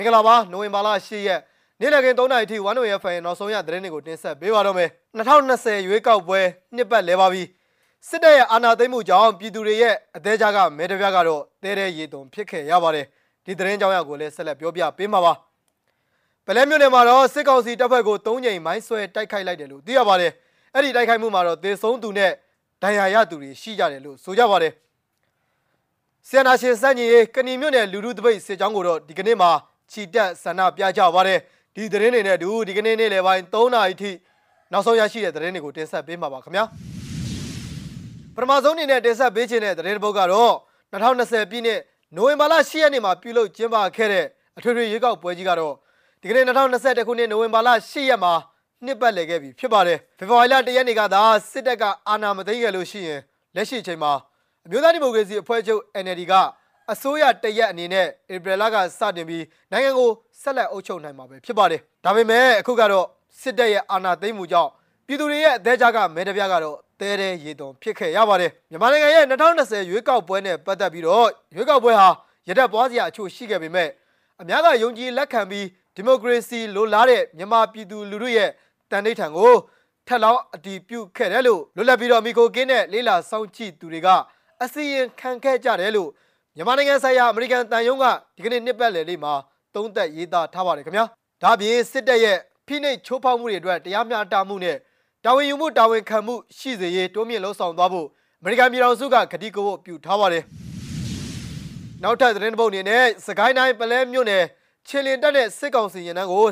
မင်္ဂလာပါနိုဝင်ဘာလ10ရက်နေ့လည်ခင်း3နာရီထိ1 way FM နောက်ဆုံးရသတင်းတွေကိုတင်ဆက်ပေးပါတော့မယ်2020ရွေးကောက်ပွဲနှစ်ပတ်လဲပါပြီစစ်တပ်ရဲ့အာဏာသိမ်းမှုကြောင့်ပြည်သူတွေရဲ့အသေးကြားကမဲတပြားကတော့တဲတဲရေတုံဖြစ်ခဲ့ရပါတယ်ဒီသတင်းကြောင်းရကိုလည်းဆက်လက်ပြောပြပေးမှာပါပလဲမြို့နယ်မှာတော့စစ်ကောင်စီတပ်ဖွဲ့ကို၃ချိန်မိုင်းဆွဲတိုက်ခိုက်လိုက်တယ်လို့သိရပါတယ်အဲ့ဒီတိုက်ခိုက်မှုမှာတော့သေဆုံးသူနဲ့ဒဏ်ရာရသူတွေရှိကြတယ်လို့ဆိုကြပါတယ်ဆီယနာရှင်စန့်ကြီးကဏီမြို့နယ်လူလူတပိတ်စစ်ကြောင်းကိုတော့ဒီကနေ့မှာ ခြိတက်ဆန္ဒပြကြပါတယ်ဒီသတင်းတွေနဲ့အတူဒီကနေ့နေ့လယ်ပိုင်း3နာရီထိနောက်ဆုံးရရှိတဲ့သတင်းတွေကိုတင်ဆက်ပေးမှာပါခင်ဗျာပထမဆုံးအနေနဲ့တင်ဆက်ပေးခြင်းတဲ့သတင်းတစ်ပုဒ်ကတော့2020ပြည့်နှစ်နိုဝင်ဘာလ10ရက်နေ့မှာပြုလုပ်ကျင်းပခဲ့တဲ့အထွေထွေရွေးကောက်ပွဲကြီးကတော့ဒီကနေ့2021ခုနှစ်နိုဝင်ဘာလ10ရက်မှာနှစ်ပတ်လည်ခဲ့ပြီဖြစ်ပါတယ်ဖေဖော်ဝါရီလ1ရက်နေ့ကသာစစ်တပ်ကအာဏာမသိမ်းခဲ့လို့ရှိရင်လက်ရှိအချိန်မှာအမျိုးသားဒီမိုကရေစီအဖွဲ့ချုပ် NLD က အစိုးရတရက်အနေနဲ့ဧပြီလကစတင်ပြီးနိုင်ငံကိုဆက်လက်အုပ်ချုပ်နိုင်မှာပဲဖြစ်ပါတယ်ဒါပေမဲ့အခုကတော့စစ်တပ်ရဲ့အာဏာသိမ်းမှုကြောင့်ပြည်သူတွေရဲ့အသေးချာကမဲတပြားကတော့တဲတဲရေတုံဖြစ်ခဲ့ရပါတယ်မြန်မာနိုင်ငံရဲ့2020ရွေးကောက်ပွဲနဲ့ပတ်သက်ပြီးတော့ရွေးကောက်ပွဲဟာရတက်ပွားစရာအချို့ရှိခဲ့ပေမဲ့အများကယုံကြည်လက်ခံပြီးဒီမိုကရေစီလိုလားတဲ့မြန်မာပြည်သူလူထုရဲ့တန်ဋိဌာန်ကိုထက်လောင်းအတီးပြုတ်ခဲ့တယ်လို့လွတ်လပ်ပြီးတော့မီကိုကင်းတဲ့လေးလာစောင့်ကြည့်သူတွေကအစီရင်ခံခဲ့ကြတယ်လို့ မြန်မာနိုင်ငံဆိုင်ရာအမေရိကန်တန်ယုံကဒီကနေ့နှစ်ပတ်လည်လေးမှာသုံးသက်ရေးသားထားပါတယ်ခင်ဗျာဒါပြင်စစ်တပ်ရဲ့ဖိနှိပ်ချိုးဖောက်မှုတွေအတွက်တရားမျှတမှုနဲ့တာဝန်ယူမှုတာဝန်ခံမှုရှိစေရေးတိုးမြင့်လှုံ့ဆော်သွားဖို့အမေရိကန်ပြည်ထောင်စုကကတိကဝတ်ပြုထားပါတယ်နောက်ထပ်သတင်းတစ်ပုဒ်အနေနဲ့စကိုင်းတိုင်းပလဲမြို့နယ်ချီလင်တက်တဲ့စစ်ကောင်စီရင်နှန်းကို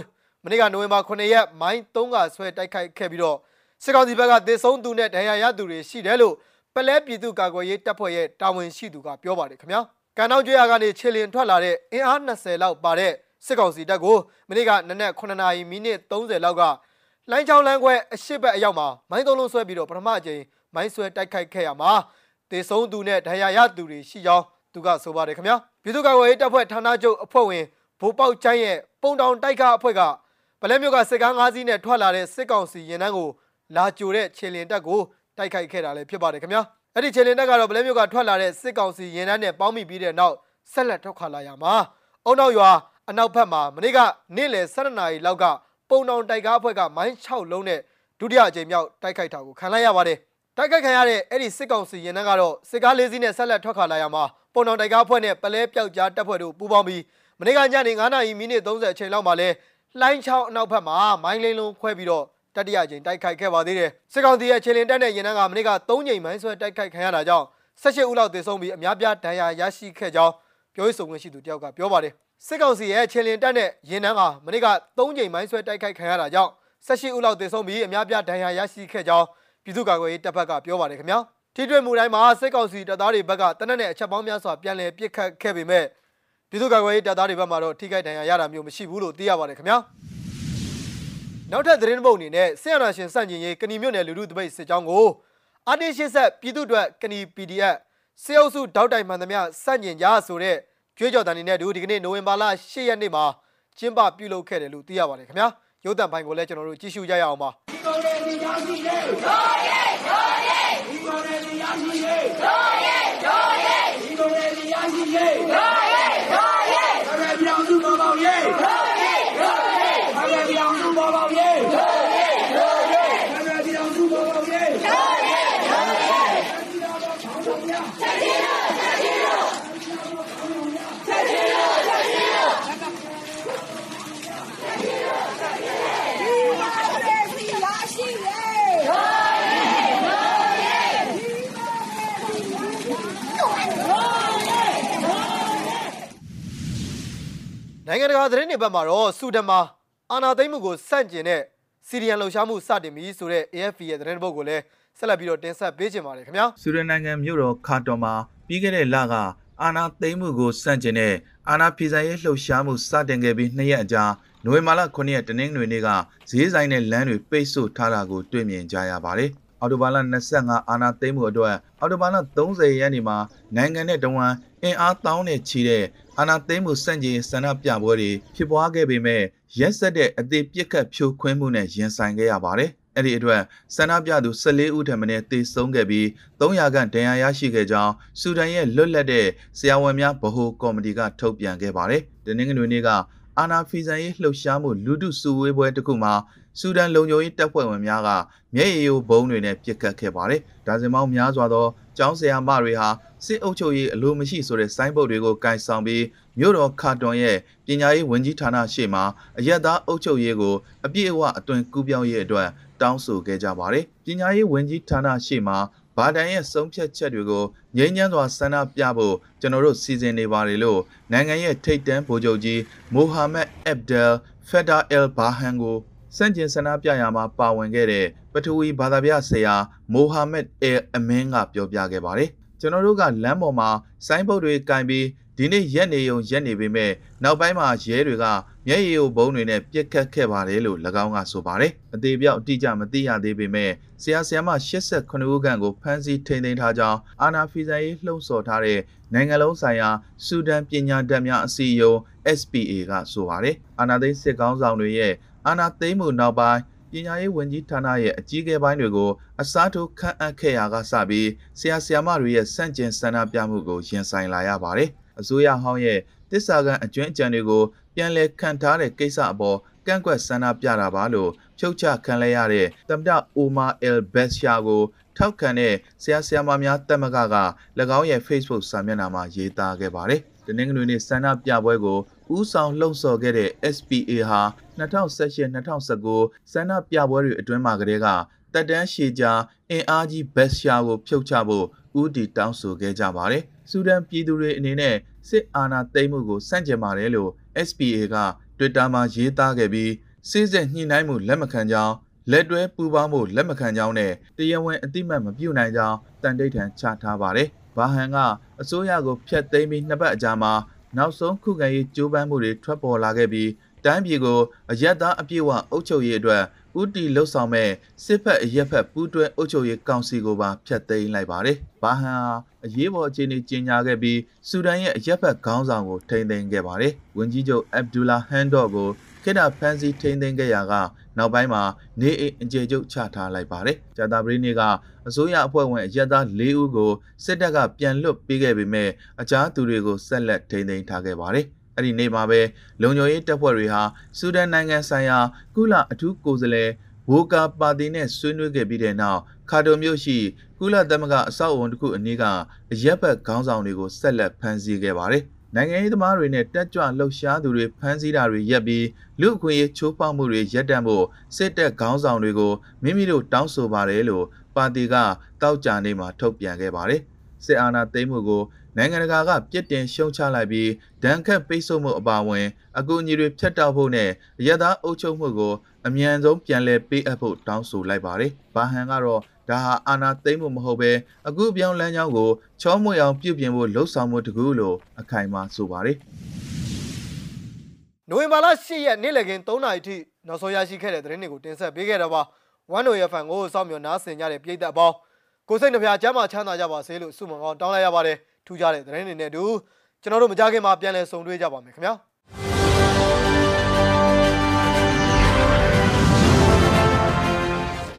မနေ့ကနိုဝင်ဘာ9ရက်မိုင်း3ကဆွဲတိုက်ခိုက်ခဲ့ပြီးတော့စစ်ကောင်စီဘက်ကသေဆုံးသူနဲ့ဒဏ်ရာရသူတွေရှိတယ်လို့ပလဲပြည်သူ့ကာကွယ်ရေးတပ်ဖွဲ့ရဲ့တာဝန်ရှိသူကပြောပါတယ်ခင်ဗျာ ကန်တောင်ကျွော်ကနေခြေလင်ထွက်လာတဲ့အင်အား20လောက်ပါတဲ့စစ်ကောင်စီတပ်ကိုမနေ့ကနနက်9နာရီမိနစ်30လောက်ကလိုင်းချောင်းလမ်းခွဲအရှိတ်ဘက်အရောက်မှာမိုင်းသုံးလုံးဆွဲပြီးတော့ပထမအကြိမ်မိုင်းဆွဲတိုက်ခိုက်ခဲ့ရမှာတေဆုံးသူနဲ့ဒဏ်ရာရသူတွေရှိကြောင်းသူကဆိုပါတယ်ခင်ဗျာပြည်သူ့ကာကွယ်ရေးတပ်ဖွဲ့ဌာနချုပ်အဖွဲ့ဝင်ဗိုလ်ပေါက်ချိုင်းရဲ့ပုံတောင်တိုက်ခအဖွဲ့ကဗလဲမြို့ကစစ်ကား၅စီးနဲ့ထွက်လာတဲ့စစ်ကောင်စီရင်နှန်းကိုလာကြိုတဲ့ခြေလင်တပ်ကိုတိုက်ခိုက်ခဲ့တာလည်းဖြစ်ပါတယ်ခင်ဗျာ အဲ့ဒီခြေလင်တပ်ကတော့ဗလဲမြို့ကထွက်လာတဲ့စစ်ကောင်စီရင်နှန်းနဲ့ပေါင်းမိပြီးတဲ့နောက်ဆက်လက်ထွက်ခွာလာရမှာအုံနောက်ရွာအနောက်ဘက်မှာမနေ့ကနေ့လယ်7နာရီလောက်ကပုံတောင်တိုက်ကားအဖွဲ့ကမိုင်း6လုံးနဲ့ဒုတိယအကြိမ်မြောက်တိုက်ခိုက်တာကိုခံလိုက်ရပါတယ်တိုက်ခိုက်ခံရတဲ့အဲ့ဒီစစ်ကောင်စီရင်နှန်းကတော့စစ်ကားလေးစီးနဲ့ဆက်လက်ထွက်ခွာလာရမှာပုံတောင်တိုက်ကားအဖွဲ့နဲ့ပလဲပြောက်ကြားတပ်ဖွဲ့တို့ပူးပေါင်းပြီးမနေ့ကညနေ9နာရီမိနစ်30အချိန်လောက်မှာလဲလှိုင်းချောင်းအနောက်ဘက်မှာမိုင်းလင်းလုံးခွဲပြီးတော့ တတိယကြိမ်တိုက်ခိုက်ခဲ့ပါသေးတယ်စစ်ကောင်စီရဲ့ခြေလင်တက်တဲ့ရင်နှန်းကမနေ့က3ကြိမ်မိုင်းဆွဲတိုက်ခိုက်ခံရတာကြောင့်18ဦးလောက်သေဆုံးပြီးအများပြားဒဏ်ရာရရှိခဲ့ကြောင်းပြောရေးဆိုခွင့်ရှိသူတယောက်ကပြောပါတယ်စစ်ကောင်စီရဲ့ခြေလင်တက်တဲ့ရင်နှန်းကမနေ့က3ကြိမ်မိုင်းဆွဲတိုက်ခိုက်ခံရတာကြောင့်18ဦးလောက်သေဆုံးပြီးအများပြားဒဏ်ရာရရှိခဲ့ကြောင်းပြည်သူ့ကာကွယ်ရေးတပ်ဖက်ကပြောပါတယ်ခင်ဗျာထိတွေ့မှုတိုင်းမှာစစ်ကောင်စီတပ်သားတွေဘက်ကတနက်နဲ့အချက်ပေါင်းများစွာပြန်လည်ပစ်ခတ်ခဲ့ပေမဲ့ပြည်သူ့ကာကွယ်ရေးတပ်သားတွေဘက်မှာတော့ထိခိုက်ဒဏ်ရာရတာမျိုးမရှိဘူးလို့သိရပါတယ်ခင်ဗျာ နောက်ထပ်သတင်းပုတ်အနေနဲ့ဆီယနာရှင်စန့်ကျင်ရေးကဏီမြို့နယ်လူလူတပိတ်စစ်ကြောင်းကိုအာတင်းရှစ်ဆက်ပြည်သူ့အတွက်ကဏီ PDF စေအုပ်စုတောက်တိုင်မှန်သမျှစန့်ကျင်ကြဆိုတဲ့ကြွေးကြော်တန်တွေနဲ့ဒီကနေ့နိုဝင်ဘာလ10ရက်နေ့မှာကျင်းပပြုလုပ်ခဲ့တယ်လို့သိရပါတယ်ခင်ဗျာရုပ်သံပိုင်းကိုလည်းကျွန်တော်တို့ကြည့်ရှုကြရအောင်ပါဒီကောင်းတဲ့တရားရှိရေးရောရဲရောရဲဒီကောင်းတဲ့တရားရှိရေးရောရဲရောရဲဒီကောင်းတဲ့တရားရှိရေးရောရဲရောရဲဘယ်ပြောင်းစုပေါ်ပေါင်းရေးရောရဲရောရဲဘယ်ပြောင်းစုပေါ်ပေါင်းရေးရောရဲရောရဲဘယ်ပြောင်းစုပေါ်ပေါင်းရေးရောရဲရောရဲချက်ချင်းတော့ချက်ချင်းတော့ချက်ချင်းတော့ချက်ချင်းတော့နိုင်ငံတ ကာသတင်းတွေဘက်မှာတော့ဆူဒန်မှာအာနာသိမ့်မှုကိုစန့်ကျင်တဲ့စီရီယန်လှုပ်ရှားမှုစတင်ပြီဆိုတဲ့ AFP ရဲ့သတင်းတစ်ပုဒ်ကိုလည်းဆက်လက်ပြီးတော့တင်ဆက်ပေးချင်ပါတယ်ခင်ဗျာဆူဒန်နိုင်ငံမြို့တော်ခါတော်မှာပြီးခဲ့တဲ့လကအာနာသိမ်းမှုကိုစန့်ကျင်တဲ့အာနာဖီဇာရဲ့လှုပ်ရှားမှုစတင်ခဲ့ပြီးနှစ်ရက်အကြာနိုဝင်ဘာလ9ရက်တနင်္ဂနွေနေ့ကဈေးဆိုင်နဲ့လမ်းတွေပိတ်ဆို့ထားတာကိုတွေ့မြင်ကြရပါတယ်။အော်တိုဘာလ25အာနာသိမ်းမှုအတွက်အော်တိုဘာလ30ရက်နေ့မှာနိုင်ငံနဲ့တဝန်အင်အားတောင်းနဲ့ချီတဲ့ အာနာသိမ်းမှုစန့်ကျင်ဆန္ဒပြပွဲတွေဖြစ်ပွားခဲ့ပေမဲ့ရက်ဆက်တဲ့အသေးပြစ်ခတ်ဖြိုခွင်းမှုနဲ့ရင်ဆိုင်ခဲ့ရပါတယ်။အဲ့ဒီအတွက်ဆန္ဒပြသူ14ဦးထံမှနဲ့တေဆုံးခဲ့ပြီး300ခန့်ဒဏ်ရာရရှိခဲ့ကြောင်းဆူဒန်ရဲ့လွတ်လပ်တဲ့ဆရာဝန်များဗဟိုကော်မတီကထုတ်ပြန်ခဲ့ပါတယ်။တနင်္ဂနွေနေ့ကအာနာဖီဇန်ရေးလှုပ်ရှားမှုလူထုစုဝေးပွဲတစ်ခုမှာ ဆူဒန်လုံခြုံရေးတပ်ဖွဲ့ဝင်များကမျက်ရည်ယိုဘုံတွေနဲ့ပစ်ခတ်ခဲ့ပါတယ်။ဒါဇင်ပေါင်းများစွာသောကျောင်းဆရာမတွေဟာစစ်အုပ်ချုပ်ရေးအလိုမရှိဆိုတဲ့ဆိုင်းဘုတ်တွေကိုကင်ဆောင်ပြီးမြို့တော်ခါတွန်ရဲ့ပညာရေးဝန်ကြီးဌာနရှေ့မှာအရက်သားအုပ်ချုပ်ရေးကိုအပြည့်အဝအသွင်ကူးပြောင်းရေးအတွက်တောင်းဆိုခဲ့ကြပါတယ်။ပညာရေးဝန်ကြီးဌာနရှေ့မှာဘာတန်ရဲ့ဆုံးဖြတ်ချက်တွေကိုငြိမ်းချမ်းစွာဆန္ဒပြဖို့ကျွန်တော်တို့စီစဉ်နေပါတယ်လို့နိုင်ငံရဲ့ထိပ်တန်းဗိုလ်ချုပ်ကြီးမိုဟာမက်အက်ဘ်ဒယ်ဖက်ဒါအယ်ဘာဟန်ကို စန့်ကျင်ဆန္ဒပြရာမှာပါဝင်ခဲ့တဲ့ပထဝီဘာသာပြဆရာမိုဟာမက်အယ်အမင်းကပြောပြခဲ့ပါတယ်ကျွန်တော်တို့ကလမ်းပေါ်မှာဆိုင်းဘုတ်တွေကင်ပြီးဒီနေ့ရက်နေုံရက်နေပေမဲ့နောက်ပိုင်းမှာရဲတွေကမျက်ရည်ယိုဘုံတွေနဲ့ပြစ်ခတ်ခဲ့ပါတယ်လို့၎င်းကဆိုပါတယ်။အသေးပြောက်အတိအကျမသိရသေးပေမဲ့ဆရာဆရာမ89ဦးခန့်ကိုဖမ်းဆီးထိန်းသိမ်းထားကြောင်းအာနာဖီဇန်ရေးလှုံ့ဆော်ထားတဲ့နိုင်ငံလုံးဆိုင်ရာစူဒန်ပညာတတ်များအစည်းအရုံး SPA ကဆိုပါတယ်။အာနာသိန်းစစ်ကောင်းဆောင်တွေရဲ့ အာနာသိန်းမှုနောက်ပိုင်းပညာရေးဝန်ကြီးဌာနရဲ့အကြီးအကဲပိုင်းတွေကိုအစားထိုးခန့်အပ်ခဲ့ရာကစပြီးဆရာဆရာမတွေရဲ့စန့်ကျင်ဆန္ဒပြမှုကိုရင်ဆိုင်လာရပါတယ်။အစိုးရဟောင်းရဲ့တစ္ဆာကန်အကျွမ်းအကြံတွေကိုပြန်လည်ခံထားတဲ့ကိစ္စအပေါ်ကန့်ကွက်ဆန္ဒပြတာပါလို့ဖြုတ်ချခံလဲရတဲ့တမ္ပတအိုမာအယ်ဘက်ရှာကိုထောက်ခံတဲ့ဆရာဆရာမများတက်မကက၎င်းရဲ့ Facebook စာမျက်နှာမှာရေးသားခဲ့ပါတယ်။တနင်္ဂနွေနေ့ဆန္ဒပြပွဲကိုဦးဆောင်လှုံ့ဆော်ခဲ့တဲ့ SPA ဟာ 2018-2019ဆန္ဒပြပွဲတွေအတွင်းမှာကတည်းကတက်တန်းရှည်ကြာအင်အားကြီးဘက်ရှာကိုဖြုတ်ချဖို့ဦးတည်တောင်းဆိုခဲ့ကြပါတယ်။စူဒန်ပြည်သူတွေအနေနဲ့စစ်အာဏာသိမ်းမှုကိုစန့်ကျင်ပါတယ်လို့ SPA က Twitter မှာရေးသားခဲ့ပြီးစစ်စစ်ညှိနှိုင်းမှုလက်မခံကြောင်းလက်တွဲပူးပေါင်းဖို့လက်မခံကြောင်းနဲ့တရားဝင်အတိမတ်မပြုနိုင်ကြောင်းတန်တိတ်ထန်ချထားပါတယ်။ဘာဟန်ကအစိုးရကိုဖျက်သိမ်းပြီးနှစ်ပတ်အကြာမှာနောက်ဆုံးခုခံရေးကြိုးပမ်းမှုတွေထွက်ပေါ်လာခဲ့ပြီး တိုင်းပြည်ကိုအရက်သားအပြည့်အဝအုပ်ချုပ်ရေးအတွက်ဦးတီလှုပ်ဆောင်မဲ့စစ်ဖက်အရက်ဖက်ပူးတွဲအုပ်ချုပ်ရေးကောင်စီကိုပါဖျက်သိမ်းလိုက်ပါတယ်။ဘာဟန်ဟာအရေးပေါ်အခြေအနေကြီးညာခဲ့ပြီးဆူဒန်ရဲ့အရက်ဖက်ခေါင်းဆောင်ကိုထိန်းသိမ်းခဲ့ပါတယ်။ဝန်ကြီးချုပ်အဗ်ဒူလာဟန်ဒေါ့ကိုခေတ္တဖမ်းဆီးထိန်းသိမ်းခဲ့ရာကနောက်ပိုင်းမှာနေအိမ်အကျေကျုပ်ချထားလိုက်ပါတယ်။ဂျာတာပရီနေကအစိုးရအဖွဲ့ဝင်အရက်သား၄ဦးကိုစစ်တပ်ကပြန်လွတ်ပေးခဲ့ပေမဲ့အခြားသူတွေကိုဆက်လက်ထိန်းသိမ်းထားခဲ့ပါတယ်။ အဲ့ဒီနေ့မှာပဲလုံခြုံရေးတပ်ဖွဲ့တွေဟာဆူဒန်နိုင်ငံဆိုင်ရာကုလအထူးကိုယ်စားလှယ်ဝိုကာပါတီနဲ့ဆွေးနွေးခဲ့ပြီးတဲ့နောက်ခါတိုမြို့ရှိကုလသမဂ္ဂအဆောက်အုံတစ်ခုအနည်းကအရက်ဘက်ခေါင်းဆောင်တွေကိုဆက်လက်ဖမ်းဆီးခဲ့ပါတယ်။နိုင်ငံရေးသမားတွေနဲ့တက်ကြွလှုပ်ရှားသူတွေဖမ်းဆီးတာတွေရပ်ပြီးလူအခွင့်အရေးချိုးဖောက်မှုတွေရပ်တန့်ဖို့စစ်တပ်ခေါင်းဆောင်တွေကိုမိမိတို့တောင်းဆိုပါတယ်လို့ပါတီကတောက်ကြနေမှာထုတ်ပြန်ခဲ့ပါတယ်။စစ်အာဏာသိမ်းမှုကို နိုင်ငံတကာကပြစ်တင်ရှုံချလိုက်ပြီးဒဏ်ခတ်ပိတ်ဆို့မှုအပါအဝင် အကူအညီတွေဖျက်တောက်ဖို့နဲ့အရသာအုပ်ချုပ်မှုကိုအမြန်ဆုံးပြန်လည်ပေးအပ်ဖို့တောင်းဆိုလိုက်ပါတယ်။ဘာဟန်ကတော့ဒါဟာအာဏာသိမ်းမှုမဟုတ်ဘဲအခုပြောင်းလန်းကြောင်းကိုချောမွေအောင်ပြုပြင်ဖို့လှုံ့ဆော်မှုတကူလို့အခိုင်အမာဆိုပါတယ်နိုဝင်ဘာလ10ရက်နေ့လည်ခင်း3နာရီထိနောက်ဆုံးရရှိခဲ့တဲ့သတင်းတွေကိုတင်ဆက်ပေးခဲ့တာပါဝမ်နိုရဖန်ကိုစောင့်မျှော်နားဆင်ကြတဲ့ပြည်သက်အပေါင်းကိုစိတ်နှပြချမ်းသာချမ်းသာကြပါစေလို့ဆုမွန်ကောင်းတောင်းလိုက်ရပါတယ် ထူးခြားတဲ့သတင်းတွေနဲ့အတူကျွန်တော်တို့မကြခင်မှာပြန်လည်ဆုံတွေ့ကြပါမယ်ခင်ဗျာ